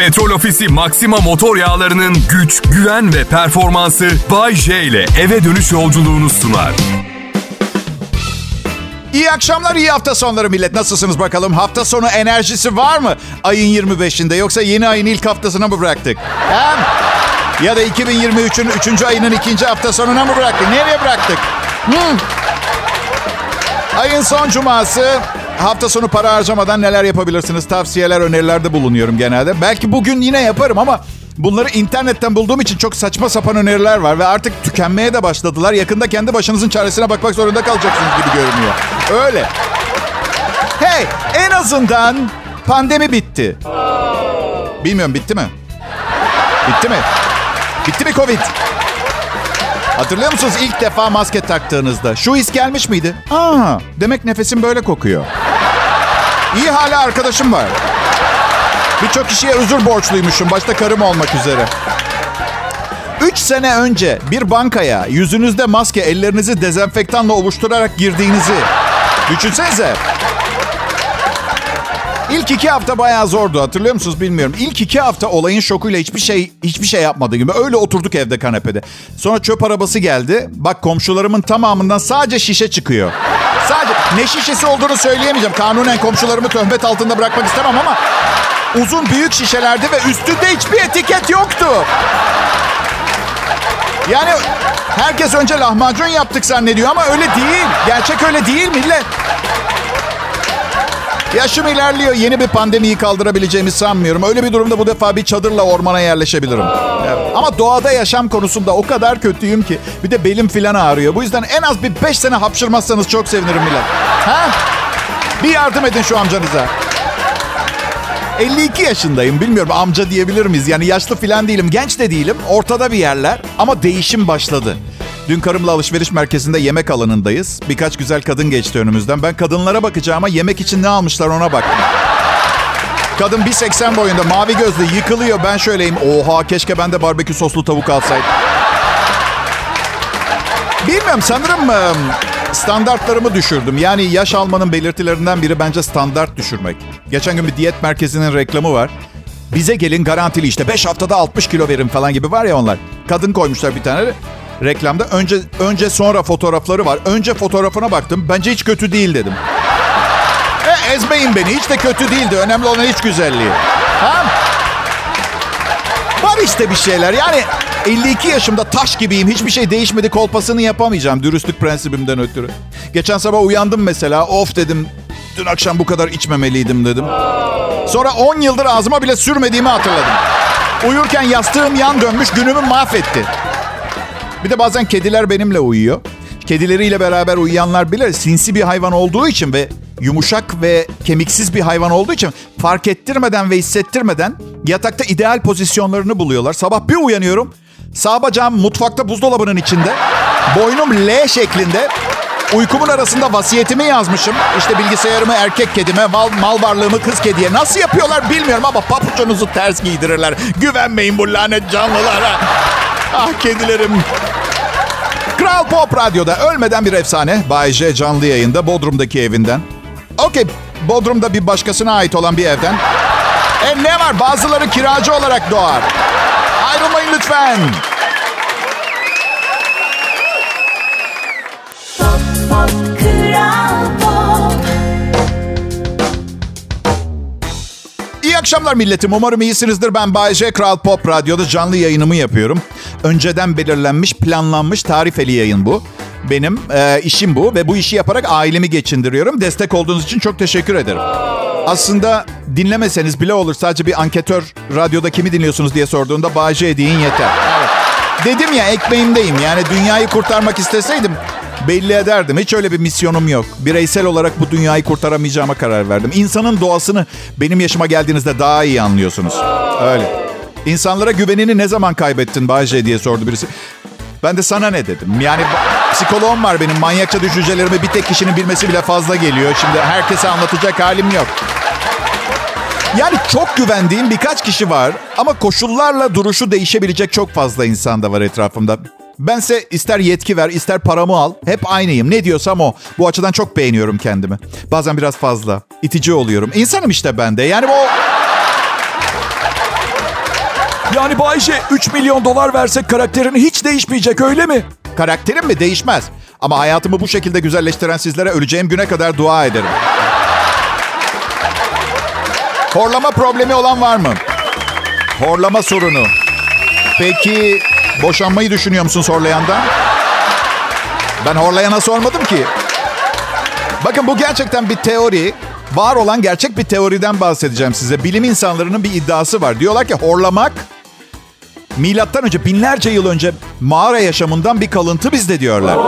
Petrol Ofisi Maxima motor yağlarının güç, güven ve performansı Bay J ile eve dönüş yolculuğunu sunar. İyi akşamlar, iyi hafta sonları millet. Nasılsınız bakalım? Hafta sonu enerjisi var mı? Ayın 25'inde yoksa yeni ayın ilk haftasına mı bıraktık? Hem ya da 2023'ün 3. ayının ikinci hafta sonuna mı bıraktık? Nereye bıraktık? Hmm. Ayın son cuması hafta sonu para harcamadan neler yapabilirsiniz? Tavsiyeler, önerilerde bulunuyorum genelde. Belki bugün yine yaparım ama bunları internetten bulduğum için çok saçma sapan öneriler var ve artık tükenmeye de başladılar. Yakında kendi başınızın çaresine bakmak zorunda kalacaksınız gibi görünüyor. Öyle. Hey, en azından pandemi bitti. Bilmiyorum bitti mi? Bitti mi? Bitti mi Covid? Hatırlıyor musunuz ilk defa maske taktığınızda? Şu his gelmiş miydi? Aa, demek nefesim böyle kokuyor. İyi hala arkadaşım var. Birçok kişiye özür borçluymuşum. Başta karım olmak üzere. Üç sene önce bir bankaya yüzünüzde maske, ellerinizi dezenfektanla ovuşturarak girdiğinizi düşünsenize. İlk iki hafta bayağı zordu hatırlıyor musunuz bilmiyorum. İlk iki hafta olayın şokuyla hiçbir şey hiçbir şey yapmadı gibi. Öyle oturduk evde kanepede. Sonra çöp arabası geldi. Bak komşularımın tamamından sadece şişe çıkıyor. Sadece ne şişesi olduğunu söyleyemeyeceğim. Kanunen komşularımı töhmet altında bırakmak istemem ama uzun büyük şişelerdi ve üstünde hiçbir etiket yoktu. Yani herkes önce lahmacun yaptık zannediyor ama öyle değil. Gerçek öyle değil millet. Yaşım ilerliyor. Yeni bir pandemiyi kaldırabileceğimi sanmıyorum. Öyle bir durumda bu defa bir çadırla ormana yerleşebilirim. Evet. Ama doğada yaşam konusunda o kadar kötüyüm ki. Bir de belim filan ağrıyor. Bu yüzden en az bir beş sene hapşırmazsanız çok sevinirim millet. Ha? Bir yardım edin şu amcanıza. 52 yaşındayım. Bilmiyorum amca diyebilir miyiz? Yani yaşlı filan değilim. Genç de değilim. Ortada bir yerler. Ama değişim başladı. Dün karımla alışveriş merkezinde yemek alanındayız. Birkaç güzel kadın geçti önümüzden. Ben kadınlara bakacağıma yemek için ne almışlar ona baktım. Kadın 1.80 boyunda mavi gözlü yıkılıyor. Ben şöyleyim. Oha keşke ben de barbekü soslu tavuk alsaydım. Bilmiyorum sanırım standartlarımı düşürdüm. Yani yaş almanın belirtilerinden biri bence standart düşürmek. Geçen gün bir diyet merkezinin reklamı var. Bize gelin garantili işte 5 haftada 60 kilo verin falan gibi var ya onlar. Kadın koymuşlar bir tane reklamda. Önce önce sonra fotoğrafları var. Önce fotoğrafına baktım. Bence hiç kötü değil dedim. E, ezmeyin beni. Hiç de kötü değildi. Önemli olan hiç güzelliği. Ha? Var işte bir şeyler. Yani 52 yaşımda taş gibiyim. Hiçbir şey değişmedi. Kolpasını yapamayacağım. Dürüstlük prensibimden ötürü. Geçen sabah uyandım mesela. Of dedim. Dün akşam bu kadar içmemeliydim dedim. Sonra 10 yıldır ağzıma bile sürmediğimi hatırladım. Uyurken yastığım yan dönmüş günümü mahvetti. Bir de bazen kediler benimle uyuyor. Kedileriyle beraber uyuyanlar bile sinsi bir hayvan olduğu için ve yumuşak ve kemiksiz bir hayvan olduğu için fark ettirmeden ve hissettirmeden yatakta ideal pozisyonlarını buluyorlar. Sabah bir uyanıyorum. Sağ bacağım mutfakta buzdolabının içinde. Boynum L şeklinde. Uykumun arasında vasiyetimi yazmışım. İşte bilgisayarımı erkek kedime, mal, mal varlığımı kız kediye. Nasıl yapıyorlar bilmiyorum ama papuçunuzu ters giydirirler. Güvenmeyin bu lanet canlılara. Ah kedilerim. Kral Pop Radyo'da ölmeden bir efsane. Bay J canlı yayında Bodrum'daki evinden. Okey, Bodrum'da bir başkasına ait olan bir evden. E ne var? Bazıları kiracı olarak doğar. Ayrılmayın lütfen. İyi akşamlar milletim. Umarım iyisinizdir. Ben Bayece Kral Pop Radyo'da canlı yayınımı yapıyorum. Önceden belirlenmiş, planlanmış tarifeli yayın bu. Benim e, işim bu ve bu işi yaparak ailemi geçindiriyorum. Destek olduğunuz için çok teşekkür ederim. Aslında dinlemeseniz bile olur. Sadece bir anketör radyoda kimi dinliyorsunuz diye sorduğunda Bayece deyin yeter. Evet. Dedim ya ekmeğimdeyim. Yani dünyayı kurtarmak isteseydim belli ederdim. Hiç öyle bir misyonum yok. Bireysel olarak bu dünyayı kurtaramayacağıma karar verdim. İnsanın doğasını benim yaşıma geldiğinizde daha iyi anlıyorsunuz. Öyle. İnsanlara güvenini ne zaman kaybettin Bayce diye sordu birisi. Ben de sana ne dedim? Yani psikoloğum var benim. Manyakça düşüncelerimi bir tek kişinin bilmesi bile fazla geliyor. Şimdi herkese anlatacak halim yok. Yani çok güvendiğim birkaç kişi var ama koşullarla duruşu değişebilecek çok fazla insan da var etrafımda. Bense ister yetki ver, ister paramı al. Hep aynıyım. Ne diyorsam o. Bu açıdan çok beğeniyorum kendimi. Bazen biraz fazla. itici oluyorum. İnsanım işte ben de. Yani o... Yani Bayce 3 milyon dolar versek karakterin hiç değişmeyecek öyle mi? Karakterim mi? Değişmez. Ama hayatımı bu şekilde güzelleştiren sizlere öleceğim güne kadar dua ederim. Horlama problemi olan var mı? Horlama sorunu. Peki boşanmayı düşünüyor musun horlayandan? Ben horlayana sormadım ki. Bakın bu gerçekten bir teori. Var olan gerçek bir teoriden bahsedeceğim size. Bilim insanlarının bir iddiası var. Diyorlar ki horlamak milattan önce binlerce yıl önce mağara yaşamından bir kalıntı bizde diyorlar.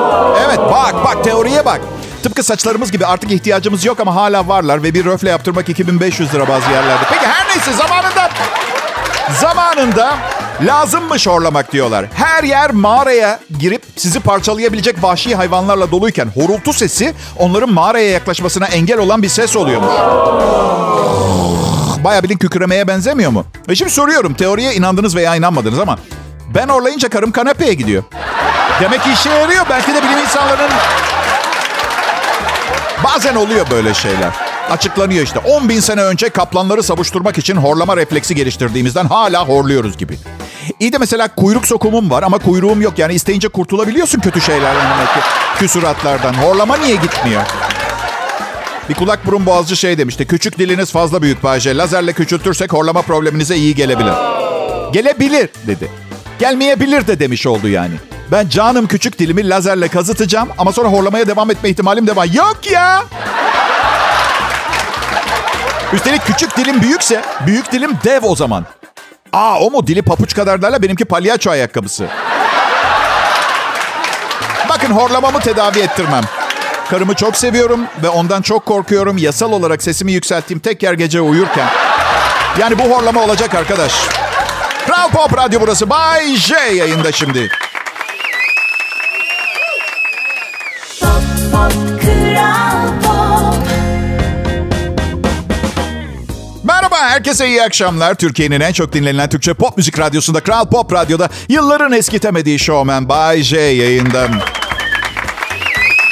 Evet bak bak teoriye bak. Tıpkı saçlarımız gibi artık ihtiyacımız yok ama hala varlar ve bir röfle yaptırmak 2500 lira bazı yerlerde. Peki her neyse zamanında zamanında lazımmış horlamak diyorlar. Her yer mağaraya girip sizi parçalayabilecek vahşi hayvanlarla doluyken horultu sesi onların mağaraya yaklaşmasına engel olan bir ses oluyormuş. Baya bilin kükremeye benzemiyor mu? Ve şimdi soruyorum teoriye inandınız veya inanmadınız ama ben horlayınca karım kanepeye gidiyor. Demek ki işe yarıyor. Belki de bilim insanlarının bazen oluyor böyle şeyler. Açıklanıyor işte. 10 bin sene önce kaplanları savuşturmak için horlama refleksi geliştirdiğimizden hala horluyoruz gibi. İyi de mesela kuyruk sokumum var ama kuyruğum yok. Yani isteyince kurtulabiliyorsun kötü şeylerden demek ki. Küsuratlardan. Horlama niye gitmiyor? Bir kulak burun boğazcı şey demişti. Küçük diliniz fazla büyük Bayce. Lazerle küçültürsek horlama probleminize iyi gelebilir. Gelebilir dedi. Gelmeyebilir de demiş oldu yani. Ben canım küçük dilimi lazerle kazıtacağım ama sonra horlamaya devam etme ihtimalim de var. Yok ya. Üstelik küçük dilim büyükse büyük dilim dev o zaman. Aa o mu? Dili papuç kadar derler benimki palyaço ayakkabısı. Bakın horlamamı tedavi ettirmem. Karımı çok seviyorum ve ondan çok korkuyorum. Yasal olarak sesimi yükselttiğim tek yer gece uyurken. Yani bu horlama olacak arkadaş. Kral Pop Radyo burası. Bay J yayında şimdi. Merhaba, herkese iyi akşamlar. Türkiye'nin en çok dinlenilen Türkçe pop müzik radyosunda, Kral Pop Radyo'da yılların eskitemediği showman Bay J yayında.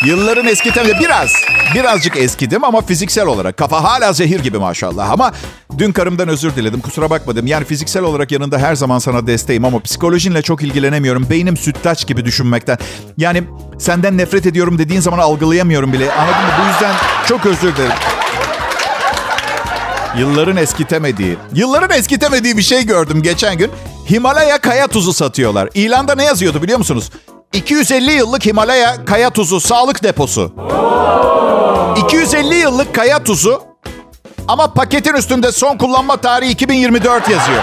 Yılların eskitemedi biraz. Birazcık eskidim ama fiziksel olarak. Kafa hala zehir gibi maşallah. Ama dün karımdan özür diledim. Kusura bakmadım. Yani fiziksel olarak yanında her zaman sana desteğim ama psikolojinle çok ilgilenemiyorum. Beynim sütlaç gibi düşünmekten. Yani senden nefret ediyorum dediğin zaman algılayamıyorum bile. Anladın mı? Bu yüzden çok özür dilerim. Yılların eskitemediği, yılların eskitemediği bir şey gördüm geçen gün. Himalaya kaya tuzu satıyorlar. İlanda ne yazıyordu biliyor musunuz? 250 yıllık Himalaya kaya tuzu sağlık deposu. 250 yıllık kaya tuzu ama paketin üstünde son kullanma tarihi 2024 yazıyor.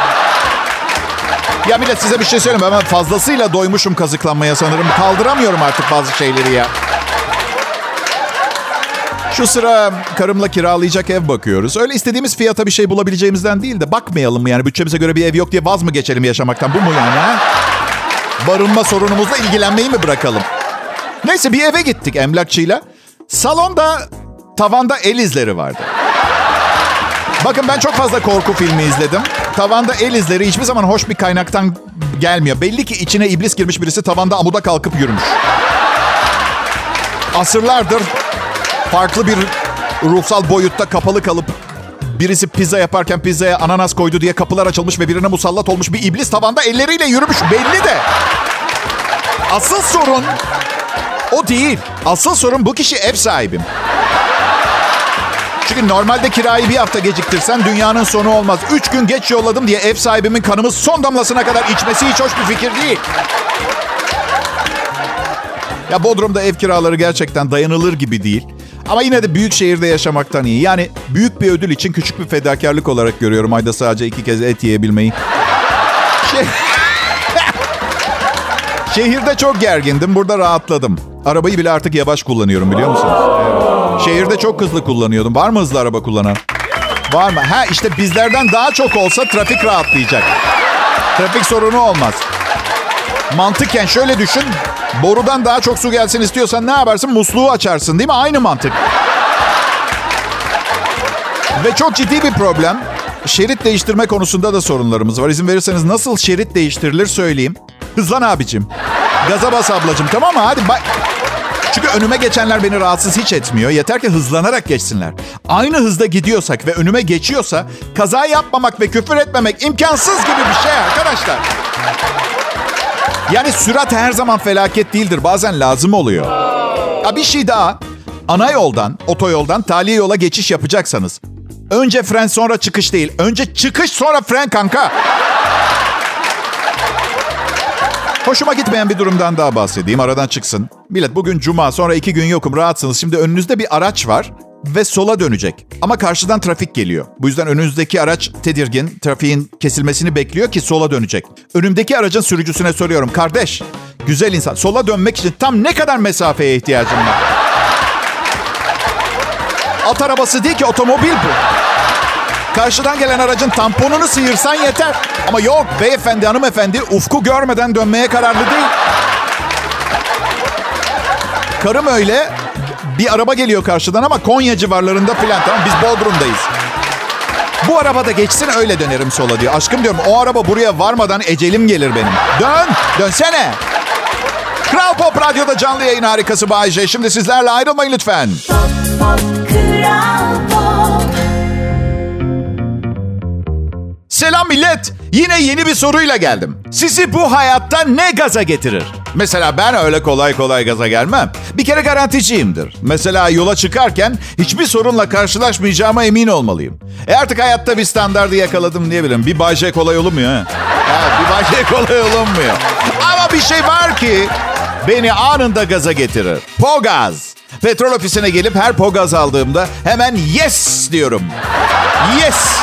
Ya millet size bir şey söyleyeyim? Ben fazlasıyla doymuşum kazıklanmaya sanırım. Kaldıramıyorum artık bazı şeyleri ya. Şu sıra karımla kiralayacak ev bakıyoruz. Öyle istediğimiz fiyata bir şey bulabileceğimizden değil de bakmayalım mı yani bütçemize göre bir ev yok diye vaz mı geçelim yaşamaktan bu mu yani ha? Barınma sorunumuzla ilgilenmeyi mi bırakalım? Neyse bir eve gittik emlakçıyla. Salonda tavanda el izleri vardı. Bakın ben çok fazla korku filmi izledim. Tavanda el izleri hiçbir zaman hoş bir kaynaktan gelmiyor. Belli ki içine iblis girmiş birisi tavanda amuda kalkıp yürümüş. Asırlardır farklı bir ruhsal boyutta kapalı kalıp birisi pizza yaparken pizzaya ananas koydu diye kapılar açılmış ve birine musallat olmuş bir iblis tavanda elleriyle yürümüş belli de. Asıl sorun o değil. Asıl sorun bu kişi ev sahibim. Çünkü normalde kirayı bir hafta geciktirsen dünyanın sonu olmaz. Üç gün geç yolladım diye ev sahibimin kanımı son damlasına kadar içmesi hiç hoş bir fikir değil. Ya Bodrum'da ev kiraları gerçekten dayanılır gibi değil. Ama yine de büyük şehirde yaşamaktan iyi. Yani büyük bir ödül için küçük bir fedakarlık olarak görüyorum ayda sadece iki kez et yiyebilmeyi. Şey... Şehirde çok gergindim. Burada rahatladım. Arabayı bile artık yavaş kullanıyorum biliyor musunuz? Evet. Şehirde çok hızlı kullanıyordum. Var mı hızlı araba kullanan? Var mı? Ha işte bizlerden daha çok olsa trafik rahatlayacak. Trafik sorunu olmaz. Mantıken şöyle düşün. Borudan daha çok su gelsin istiyorsan ne yaparsın? Musluğu açarsın değil mi? Aynı mantık. Ve çok ciddi bir problem. Şerit değiştirme konusunda da sorunlarımız var. İzin verirseniz nasıl şerit değiştirilir söyleyeyim. Hızlan abicim. Gaza bas ablacım tamam mı? Hadi bay... Çünkü önüme geçenler beni rahatsız hiç etmiyor. Yeter ki hızlanarak geçsinler. Aynı hızda gidiyorsak ve önüme geçiyorsa kaza yapmamak ve küfür etmemek imkansız gibi bir şey arkadaşlar. Yani sürat her zaman felaket değildir. Bazen lazım oluyor. Ya bir şey daha. Ana yoldan, otoyoldan tali yola geçiş yapacaksanız önce fren sonra çıkış değil. Önce çıkış sonra fren kanka. Hoşuma gitmeyen bir durumdan daha bahsedeyim. Aradan çıksın. Millet bugün cuma sonra iki gün yokum rahatsınız. Şimdi önünüzde bir araç var ve sola dönecek. Ama karşıdan trafik geliyor. Bu yüzden önünüzdeki araç tedirgin. Trafiğin kesilmesini bekliyor ki sola dönecek. Önümdeki aracın sürücüsüne soruyorum. Kardeş, güzel insan. Sola dönmek için tam ne kadar mesafeye ihtiyacım var? At arabası değil ki otomobil bu. Karşıdan gelen aracın tamponunu sıyırsan yeter. Ama yok beyefendi hanımefendi ufku görmeden dönmeye kararlı değil. Karım öyle bir araba geliyor karşıdan ama Konya civarlarında filan tamam biz Bodrum'dayız. Bu araba da geçsin öyle dönerim sola diyor. Aşkım diyorum o araba buraya varmadan ecelim gelir benim. Dön, dönsene. Kral Pop Radyo'da canlı yayın harikası Bayece. Şimdi sizlerle ayrılmayın lütfen. Pop, pop, Kral Pop. Selam millet. Yine yeni bir soruyla geldim. Sizi bu hayatta ne gaza getirir? Mesela ben öyle kolay kolay gaza gelmem. Bir kere garanticiyimdir. Mesela yola çıkarken hiçbir sorunla karşılaşmayacağıma emin olmalıyım. E artık hayatta bir standardı yakaladım diyebilirim. Bir Bay kolay olmuyor ha. Evet, bir Bay kolay olmuyor. Ama bir şey var ki beni anında gaza getirir. Pogaz. Petrol ofisine gelip her pogaz aldığımda hemen yes diyorum. Yes.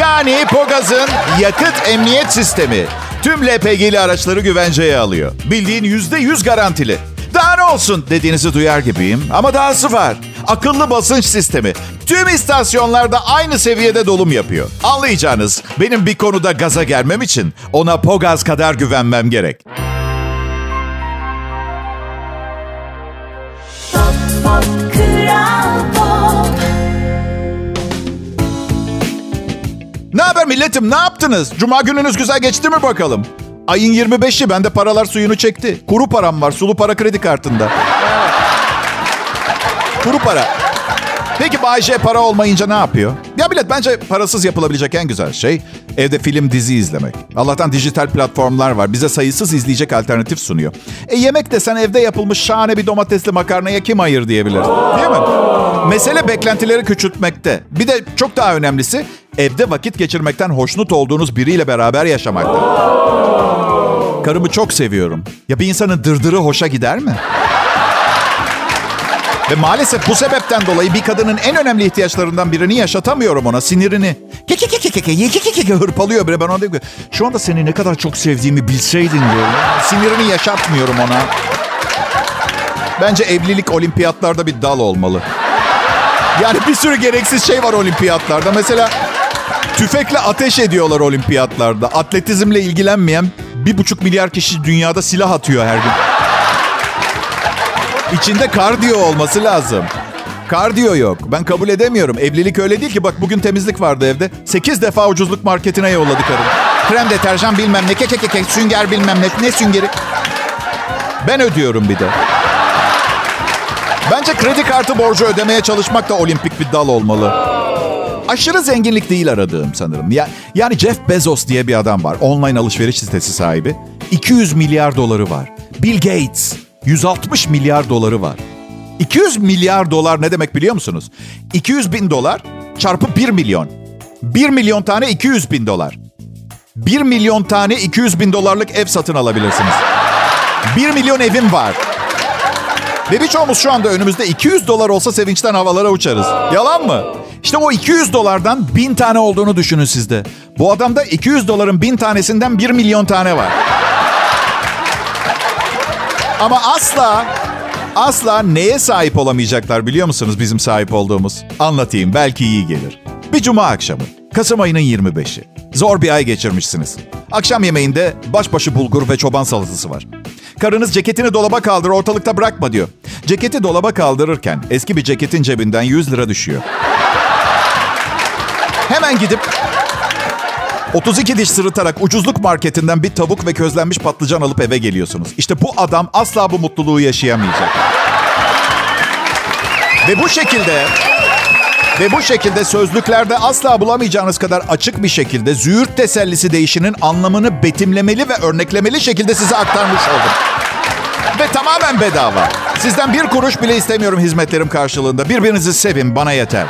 Yani Pogaz'ın yakıt emniyet sistemi tüm LPG'li araçları güvenceye alıyor. Bildiğin yüzde yüz garantili. Daha ne olsun dediğinizi duyar gibiyim ama dahası var. Akıllı basınç sistemi. Tüm istasyonlarda aynı seviyede dolum yapıyor. Anlayacağınız benim bir konuda gaza gelmem için ona Pogaz kadar güvenmem gerek. Pop, pop, Ne haber milletim ne yaptınız? Cuma gününüz güzel geçti mi bakalım? Ayın 25'i bende paralar suyunu çekti. Kuru param var sulu para kredi kartında. Kuru para. Peki Bayce para olmayınca ne yapıyor? Ya millet bence parasız yapılabilecek en güzel şey evde film dizi izlemek. Allah'tan dijital platformlar var. Bize sayısız izleyecek alternatif sunuyor. E yemek desen evde yapılmış şahane bir domatesli makarnaya kim hayır diyebilir? Değil mi? Mesele beklentileri küçültmekte. Bir de çok daha önemlisi evde vakit geçirmekten hoşnut olduğunuz biriyle beraber yaşamakta. Karımı çok seviyorum. Ya bir insanın dırdırı hoşa gider mi? Ve maalesef bu sebepten dolayı bir kadının en önemli ihtiyaçlarından birini yaşatamıyorum ona. Sinirini. Keke keke keke keke keke hırpalıyor bile. Ben ona diyorum şu anda seni ne kadar çok sevdiğimi bilseydin diyorum. Sinirini yaşatmıyorum ona. Bence evlilik olimpiyatlarda bir dal olmalı. Yani bir sürü gereksiz şey var olimpiyatlarda. Mesela tüfekle ateş ediyorlar olimpiyatlarda. Atletizmle ilgilenmeyen bir buçuk milyar kişi dünyada silah atıyor her gün. İçinde kardiyo olması lazım. Kardiyo yok. Ben kabul edemiyorum. Evlilik öyle değil ki. Bak bugün temizlik vardı evde. 8 defa ucuzluk marketine yolladı karım. Krem deterjan bilmem ne. Keke keke sünger bilmem ne. Ne süngeri? Ben ödüyorum bir de. Bence kredi kartı borcu ödemeye çalışmak da olimpik bir dal olmalı. Aşırı zenginlik değil aradığım sanırım. Ya, yani Jeff Bezos diye bir adam var. Online alışveriş sitesi sahibi. 200 milyar doları var. Bill Gates 160 milyar doları var. 200 milyar dolar ne demek biliyor musunuz? 200 bin dolar çarpı 1 milyon. 1 milyon tane 200 bin dolar. 1 milyon tane 200 bin dolarlık ev satın alabilirsiniz. 1 milyon evim var. Ve birçoğumuz şu anda önümüzde 200 dolar olsa sevinçten havalara uçarız. Yalan mı? İşte o 200 dolardan 1000 tane olduğunu düşünün sizde. Bu adamda 200 doların 1000 tanesinden 1 milyon tane var. Ama asla, asla neye sahip olamayacaklar biliyor musunuz bizim sahip olduğumuz? Anlatayım belki iyi gelir. Bir cuma akşamı, Kasım ayının 25'i. Zor bir ay geçirmişsiniz. Akşam yemeğinde başbaşı bulgur ve çoban salatası var. Karınız ceketini dolaba kaldır ortalıkta bırakma diyor. Ceketi dolaba kaldırırken eski bir ceketin cebinden 100 lira düşüyor. Hemen gidip 32 diş sırıtarak ucuzluk marketinden bir tavuk ve közlenmiş patlıcan alıp eve geliyorsunuz. İşte bu adam asla bu mutluluğu yaşayamayacak. Ve bu şekilde ve bu şekilde sözlüklerde asla bulamayacağınız kadar açık bir şekilde züğürt tesellisi değişinin anlamını betimlemeli ve örneklemeli şekilde size aktarmış oldum. Ve tamamen bedava. Sizden bir kuruş bile istemiyorum hizmetlerim karşılığında. Birbirinizi sevin, bana yeter.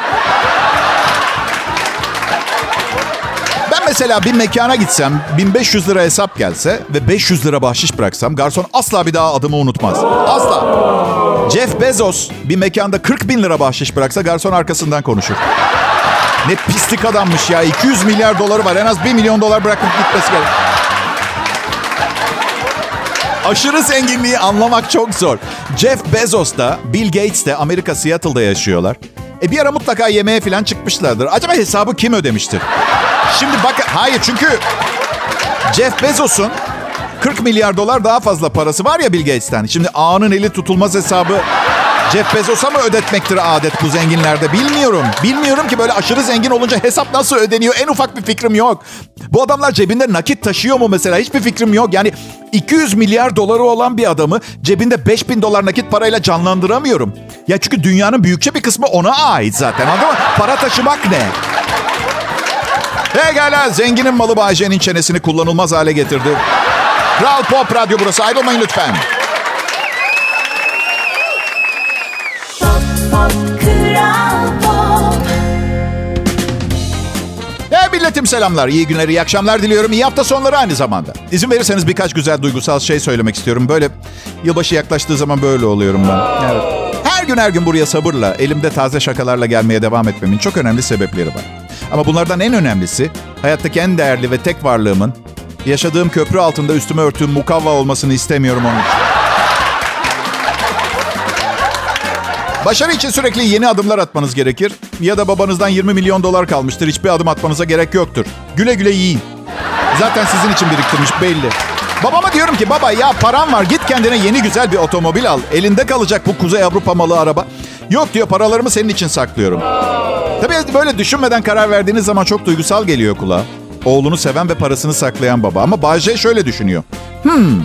Ben mesela bir mekana gitsem, 1500 lira hesap gelse ve 500 lira bahşiş bıraksam garson asla bir daha adımı unutmaz. Asla. Jeff Bezos bir mekanda 40 bin lira bahşiş bıraksa garson arkasından konuşur. Ne pislik adammış ya. 200 milyar doları var. En az 1 milyon dolar bırakıp gitmesi gerek. Aşırı zenginliği anlamak çok zor. Jeff Bezos da Bill Gates de Amerika Seattle'da yaşıyorlar. E bir ara mutlaka yemeğe falan çıkmışlardır. Acaba hesabı kim ödemiştir? Şimdi bak hayır çünkü Jeff Bezos'un 40 milyar dolar daha fazla parası var ya Bill Gates'ten. Şimdi ağanın eli tutulmaz hesabı Jeff Bezos'a mı ödetmektir adet bu zenginlerde bilmiyorum. Bilmiyorum ki böyle aşırı zengin olunca hesap nasıl ödeniyor en ufak bir fikrim yok. Bu adamlar cebinde nakit taşıyor mu mesela hiçbir fikrim yok. Yani 200 milyar doları olan bir adamı cebinde 5000 dolar nakit parayla canlandıramıyorum. Ya çünkü dünyanın büyükçe bir kısmı ona ait zaten anladın mı? Para taşımak ne? Pekala zenginin malı Bayce'nin çenesini kullanılmaz hale getirdi. Kral Pop Radyo burası ayrılmayın lütfen. Pop Kral Pop Hey milletim selamlar. İyi günler, iyi akşamlar diliyorum. İyi hafta sonları aynı zamanda. İzin verirseniz birkaç güzel duygusal şey söylemek istiyorum. Böyle yılbaşı yaklaştığı zaman böyle oluyorum ben. Evet. Her gün her gün buraya sabırla, elimde taze şakalarla gelmeye devam etmemin çok önemli sebepleri var. Ama bunlardan en önemlisi hayattaki en değerli ve tek varlığımın yaşadığım köprü altında üstüme örtüğüm mukavva olmasını istemiyorum onun için. Başarı için sürekli yeni adımlar atmanız gerekir. Ya da babanızdan 20 milyon dolar kalmıştır. Hiçbir adım atmanıza gerek yoktur. Güle güle yiyin. Zaten sizin için biriktirmiş belli. Babama diyorum ki baba ya param var git kendine yeni güzel bir otomobil al. Elinde kalacak bu Kuzey Avrupa malı araba. Yok diyor paralarımı senin için saklıyorum. Tabii böyle düşünmeden karar verdiğiniz zaman çok duygusal geliyor kulağa. Oğlunu seven ve parasını saklayan baba. Ama Bahçe şöyle düşünüyor. Hmm,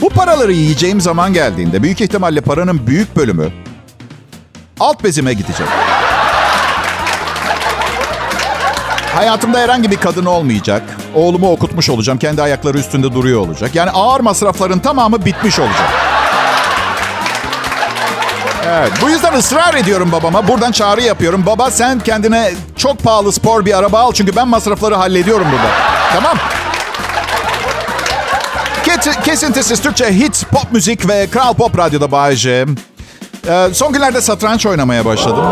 bu paraları yiyeceğim zaman geldiğinde büyük ihtimalle paranın büyük bölümü alt bezime gidecek. Hayatımda herhangi bir kadın olmayacak. Oğlumu okutmuş olacağım. Kendi ayakları üstünde duruyor olacak. Yani ağır masrafların tamamı bitmiş olacak. Evet, bu yüzden ısrar ediyorum babama. Buradan çağrı yapıyorum. Baba sen kendine çok pahalı spor bir araba al. Çünkü ben masrafları hallediyorum burada. Tamam. Kes- Kesintisiz Türkçe hit, pop müzik ve Kral Pop Radyo'da Bayece. Ee, son günlerde satranç oynamaya başladım.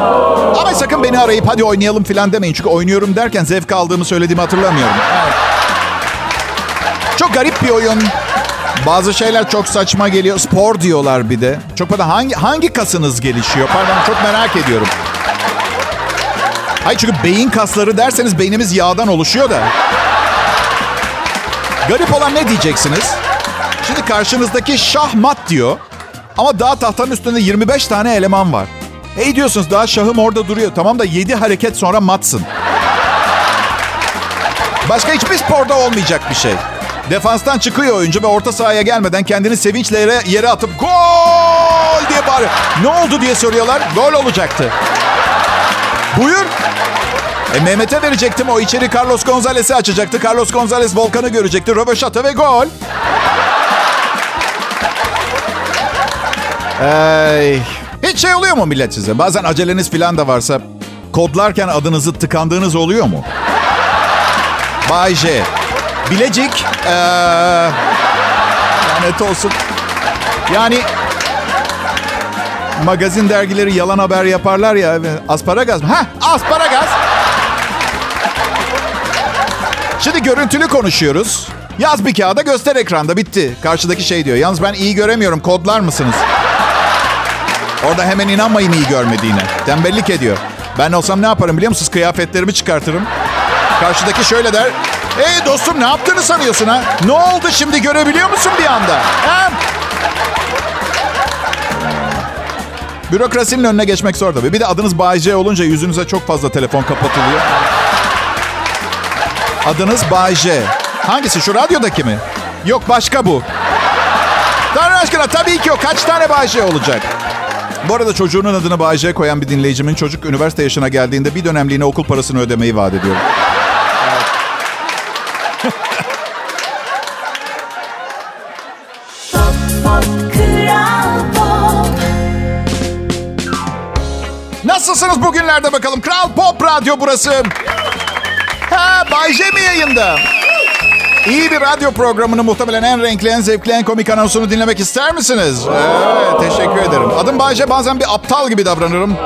Ama sakın beni arayıp hadi oynayalım falan demeyin. Çünkü oynuyorum derken zevk aldığımı söylediğimi hatırlamıyorum. Evet. Çok garip bir oyun. Bazı şeyler çok saçma geliyor. Spor diyorlar bir de. Çok pardon hangi hangi kasınız gelişiyor? Pardon çok merak ediyorum. Hayır çünkü beyin kasları derseniz beynimiz yağdan oluşuyor da. Garip olan ne diyeceksiniz? Şimdi karşınızdaki şahmat diyor. Ama daha tahtanın üstünde 25 tane eleman var. Hey diyorsunuz daha şahım orada duruyor. Tamam da 7 hareket sonra matsın. Başka hiçbir sporda olmayacak bir şey. Defanstan çıkıyor oyuncu ve orta sahaya gelmeden kendini sevinçle yere, yere atıp gol diye bağırıyor. Ne oldu diye soruyorlar. Gol olacaktı. Buyur. E Mehmet'e verecektim. O içeri Carlos Gonzalez'i açacaktı. Carlos Gonzalez Volkan'ı görecekti. Röveşata ve gol. Ey. Hiç şey oluyor mu millet size? Bazen aceleniz falan da varsa kodlarken adınızı tıkandığınız oluyor mu? Bay J. Bilecik. Ee, lanet olsun. Yani magazin dergileri yalan haber yaparlar ya. Asparagas mı? Heh, asparagas. Şimdi görüntülü konuşuyoruz. Yaz bir kağıda göster ekranda bitti. Karşıdaki şey diyor. Yalnız ben iyi göremiyorum kodlar mısınız? Orada hemen inanmayın iyi görmediğine. Tembellik ediyor. Ben olsam ne yaparım biliyor musunuz? Kıyafetlerimi çıkartırım. Karşıdaki şöyle der. Hey dostum ne yaptığını sanıyorsun ha? Ne oldu şimdi görebiliyor musun bir anda? Ha? Bürokrasinin önüne geçmek zor tabii. Bir de adınız Bay J olunca yüzünüze çok fazla telefon kapatılıyor. Adınız Bay J. Hangisi? Şu radyodaki mi? Yok başka bu. Tanrı aşkına tabii ki o. Kaç tane Bay J olacak? Bu arada çocuğunun adını Bayce koyan bir dinleyicimin çocuk üniversite yaşına geldiğinde bir dönemliğine okul parasını ödemeyi vaat ediyorum. Radyo burası. Ha, Bay J mi yayında? İyi bir radyo programını muhtemelen en renkli, en zevkli, en komik anonsunu dinlemek ister misiniz? Evet, teşekkür ederim. Adım Bayce, bazen bir aptal gibi davranırım.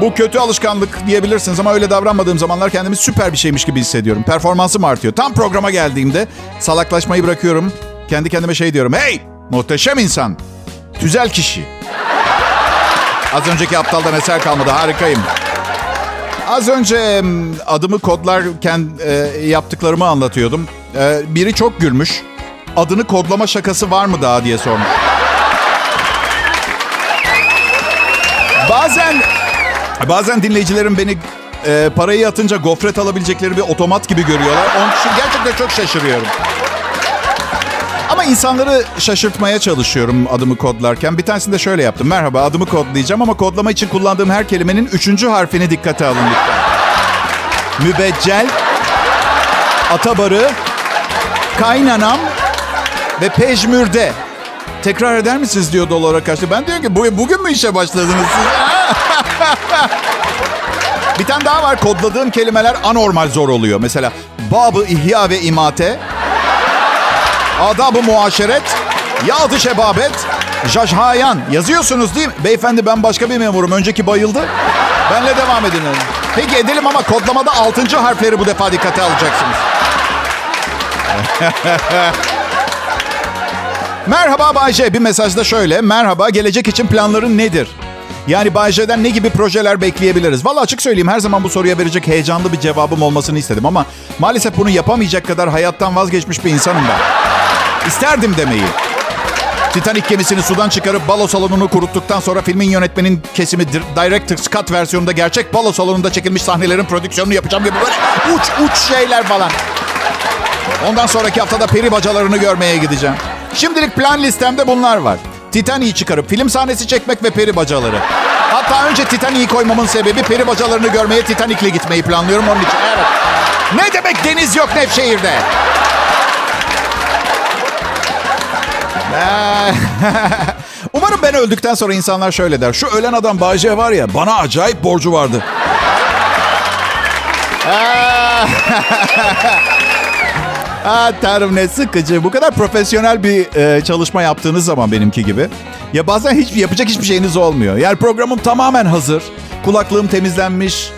Bu kötü alışkanlık diyebilirsiniz ama öyle davranmadığım zamanlar kendimi süper bir şeymiş gibi hissediyorum. Performansım artıyor. Tam programa geldiğimde salaklaşmayı bırakıyorum. Kendi kendime şey diyorum. Hey, muhteşem insan. Güzel kişi. Az önceki aptaldan eser kalmadı. Harikayım. Az önce adımı kodlarken e, yaptıklarımı anlatıyordum. E, biri çok gülmüş. Adını kodlama şakası var mı daha diye sormuş. Bazen bazen dinleyicilerim beni e, parayı atınca gofret alabilecekleri bir otomat gibi görüyorlar. Onun için gerçekten çok şaşırıyorum. Ama insanları şaşırtmaya çalışıyorum adımı kodlarken. Bir tanesini de şöyle yaptım. Merhaba adımı kodlayacağım ama kodlama için kullandığım her kelimenin üçüncü harfini dikkate alın lütfen. Mübeccel, atabarı, kaynanam ve pejmürde. Tekrar eder misiniz diyor dolara karşı. Ben diyorum ki "Bu- bugün mü işe başladınız siz? Bir tane daha var. Kodladığım kelimeler anormal zor oluyor. Mesela babı ihya ve imate, adab-ı muaşeret, yağdı şebabet, jajhayan. Yazıyorsunuz değil mi? Beyefendi ben başka bir memurum. Önceki bayıldı. Benle devam edin. Peki edelim ama kodlamada altıncı harfleri bu defa dikkate alacaksınız. Merhaba Bayce. Bir mesajda şöyle. Merhaba, gelecek için planların nedir? Yani Bayce'den ne gibi projeler bekleyebiliriz? Valla açık söyleyeyim her zaman bu soruya verecek heyecanlı bir cevabım olmasını istedim. Ama maalesef bunu yapamayacak kadar hayattan vazgeçmiş bir insanım ben. İsterdim demeyi. Titanic gemisini sudan çıkarıp balo salonunu kuruttuktan sonra filmin yönetmenin kesimi dir- Director's Cut versiyonunda gerçek balo salonunda çekilmiş sahnelerin prodüksiyonunu yapacağım gibi böyle uç uç şeyler falan. Ondan sonraki haftada peri bacalarını görmeye gideceğim. Şimdilik plan listemde bunlar var. Titanic'i çıkarıp film sahnesi çekmek ve peri bacaları. Hatta önce Titanic'i koymamın sebebi peri bacalarını görmeye Titanic'le gitmeyi planlıyorum onun için. Evet. Ne demek deniz yok Nevşehir'de? Umarım ben öldükten sonra insanlar şöyle der. Şu ölen adam Bayce var ya bana acayip borcu vardı. Aa, tanrım ne sıkıcı. Bu kadar profesyonel bir e, çalışma yaptığınız zaman benimki gibi. Ya bazen hiç yapacak hiçbir şeyiniz olmuyor. Yani programım tamamen hazır. Kulaklığım temizlenmiş.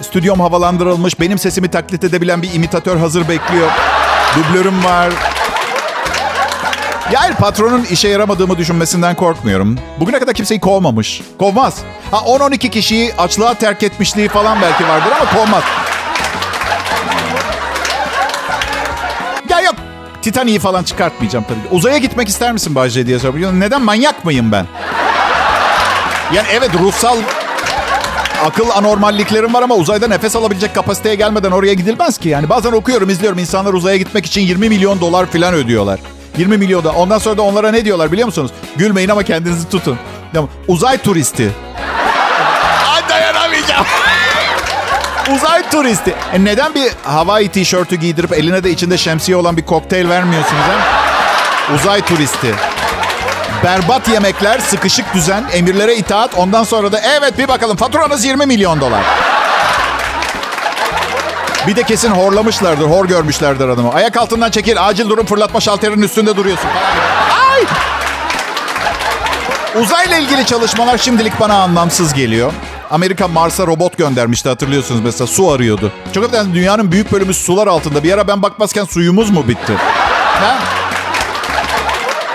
Stüdyom havalandırılmış. Benim sesimi taklit edebilen bir imitatör hazır bekliyor. Dublörüm var. Yani patronun işe yaramadığımı düşünmesinden korkmuyorum. Bugüne kadar kimseyi kovmamış. Kovmaz. Ha 10-12 kişiyi açlığa terk etmişliği falan belki vardır ama kovmaz. Ya yok. Titanic'i falan çıkartmayacağım tabii. Uzaya gitmek ister misin Bahçe diye soruyor. Neden manyak mıyım ben? Yani evet ruhsal akıl anormalliklerim var ama uzayda nefes alabilecek kapasiteye gelmeden oraya gidilmez ki. Yani bazen okuyorum, izliyorum. insanlar uzaya gitmek için 20 milyon dolar falan ödüyorlar. 20 milyon da. Ondan sonra da onlara ne diyorlar biliyor musunuz? Gülmeyin ama kendinizi tutun. Uzay turisti. Ay dayanamayacağım. Uzay turisti. E neden bir Hawaii tişörtü giydirip eline de içinde şemsiye olan bir kokteyl vermiyorsunuz ha? Uzay turisti. Berbat yemekler, sıkışık düzen, emirlere itaat. Ondan sonra da evet bir bakalım faturanız 20 milyon dolar. Bir de kesin horlamışlardır, hor görmüşlerdir adamı. Ayak altından çekil, acil durum fırlatma şalterinin üstünde duruyorsun falan. Ay! Uzayla ilgili çalışmalar şimdilik bana anlamsız geliyor. Amerika Mars'a robot göndermişti hatırlıyorsunuz mesela su arıyordu. Çok affedersiniz dünyanın büyük bölümü sular altında. Bir ara ben bakmazken suyumuz mu bitti? Ha?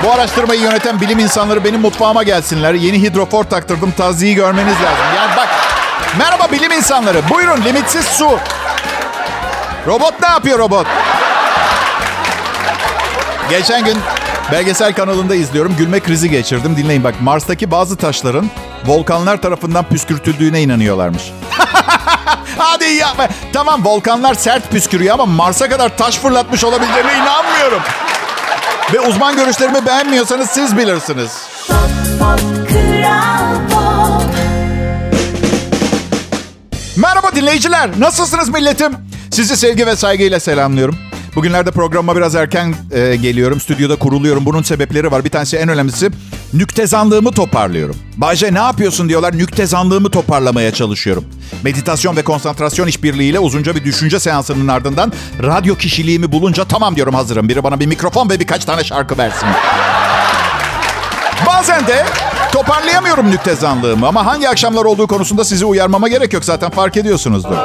Bu araştırmayı yöneten bilim insanları benim mutfağıma gelsinler. Yeni hidrofor taktırdım. Taziyi görmeniz lazım. Yani bak. Merhaba bilim insanları. Buyurun limitsiz su. Robot ne yapıyor robot? Geçen gün belgesel kanalında izliyorum. Gülme krizi geçirdim. Dinleyin bak Mars'taki bazı taşların volkanlar tarafından püskürtüldüğüne inanıyorlarmış. Hadi yapma. Tamam volkanlar sert püskürüyor ama Mars'a kadar taş fırlatmış olabileceğine inanmıyorum. Ve uzman görüşlerimi beğenmiyorsanız siz bilirsiniz. Pop, pop, pop. Merhaba dinleyiciler. Nasılsınız milletim? Sizi sevgi ve saygıyla selamlıyorum. Bugünlerde programa biraz erken e, geliyorum. Stüdyoda kuruluyorum. Bunun sebepleri var. Bir tanesi en önemlisi nüktezanlığımı toparlıyorum. Bayce ne yapıyorsun diyorlar. Nüktezanlığımı toparlamaya çalışıyorum. Meditasyon ve konsantrasyon işbirliğiyle uzunca bir düşünce seansının ardından radyo kişiliğimi bulunca tamam diyorum hazırım. Biri bana bir mikrofon ve birkaç tane şarkı versin. Bazen de toparlayamıyorum nüktezanlığımı ama hangi akşamlar olduğu konusunda sizi uyarmama gerek yok zaten fark ediyorsunuzdur.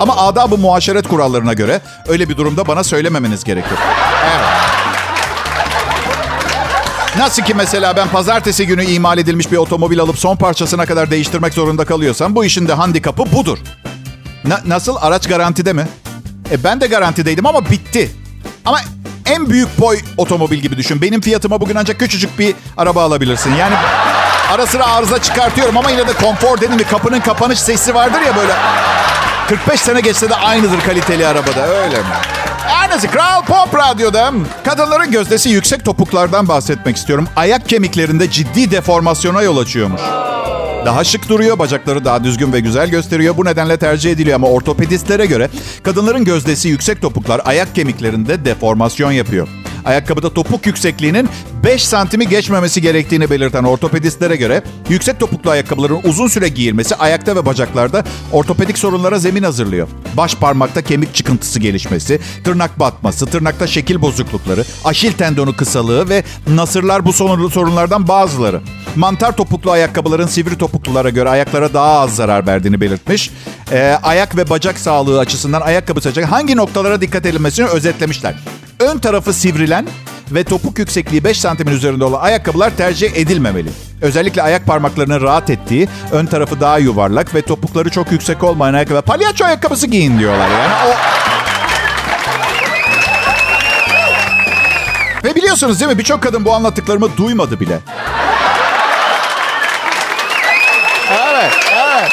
Ama adab-ı muaşeret kurallarına göre öyle bir durumda bana söylememeniz gerekiyor. Evet. Nasıl ki mesela ben pazartesi günü imal edilmiş bir otomobil alıp son parçasına kadar değiştirmek zorunda kalıyorsam bu işin de handikapı budur. Na- nasıl? Araç garantide mi? E ben de garantideydim ama bitti. Ama en büyük boy otomobil gibi düşün. Benim fiyatıma bugün ancak küçücük bir araba alabilirsin. Yani ara sıra arıza çıkartıyorum ama yine de konfor dedim mi kapının kapanış sesi vardır ya böyle. 45 sene geçse de aynıdır kaliteli arabada öyle mi? Neyse Kral Pop Radyo'da kadınların gözdesi yüksek topuklardan bahsetmek istiyorum. Ayak kemiklerinde ciddi deformasyona yol açıyormuş. Daha şık duruyor, bacakları daha düzgün ve güzel gösteriyor. Bu nedenle tercih ediliyor ama ortopedistlere göre kadınların gözdesi yüksek topuklar ayak kemiklerinde deformasyon yapıyor. Ayakkabıda topuk yüksekliğinin 5 santimi geçmemesi gerektiğini belirten ortopedistlere göre yüksek topuklu ayakkabıların uzun süre giyilmesi ayakta ve bacaklarda ortopedik sorunlara zemin hazırlıyor. Baş parmakta kemik çıkıntısı gelişmesi, tırnak batması, tırnakta şekil bozuklukları, aşil tendonu kısalığı ve nasırlar bu sorunlardan bazıları. Mantar topuklu ayakkabıların sivri topuklulara göre ayaklara daha az zarar verdiğini belirtmiş. Ee, ayak ve bacak sağlığı açısından ayakkabı seçecek hangi noktalara dikkat edilmesini özetlemişler. Ön tarafı sivrilen ve topuk yüksekliği 5 santimin üzerinde olan ayakkabılar tercih edilmemeli. Özellikle ayak parmaklarının rahat ettiği, ön tarafı daha yuvarlak ve topukları çok yüksek olmayan ayakkabı. Palyaço ayakkabısı giyin diyorlar yani. O... Ve biliyorsunuz değil mi birçok kadın bu anlattıklarımı duymadı bile. Evet, evet.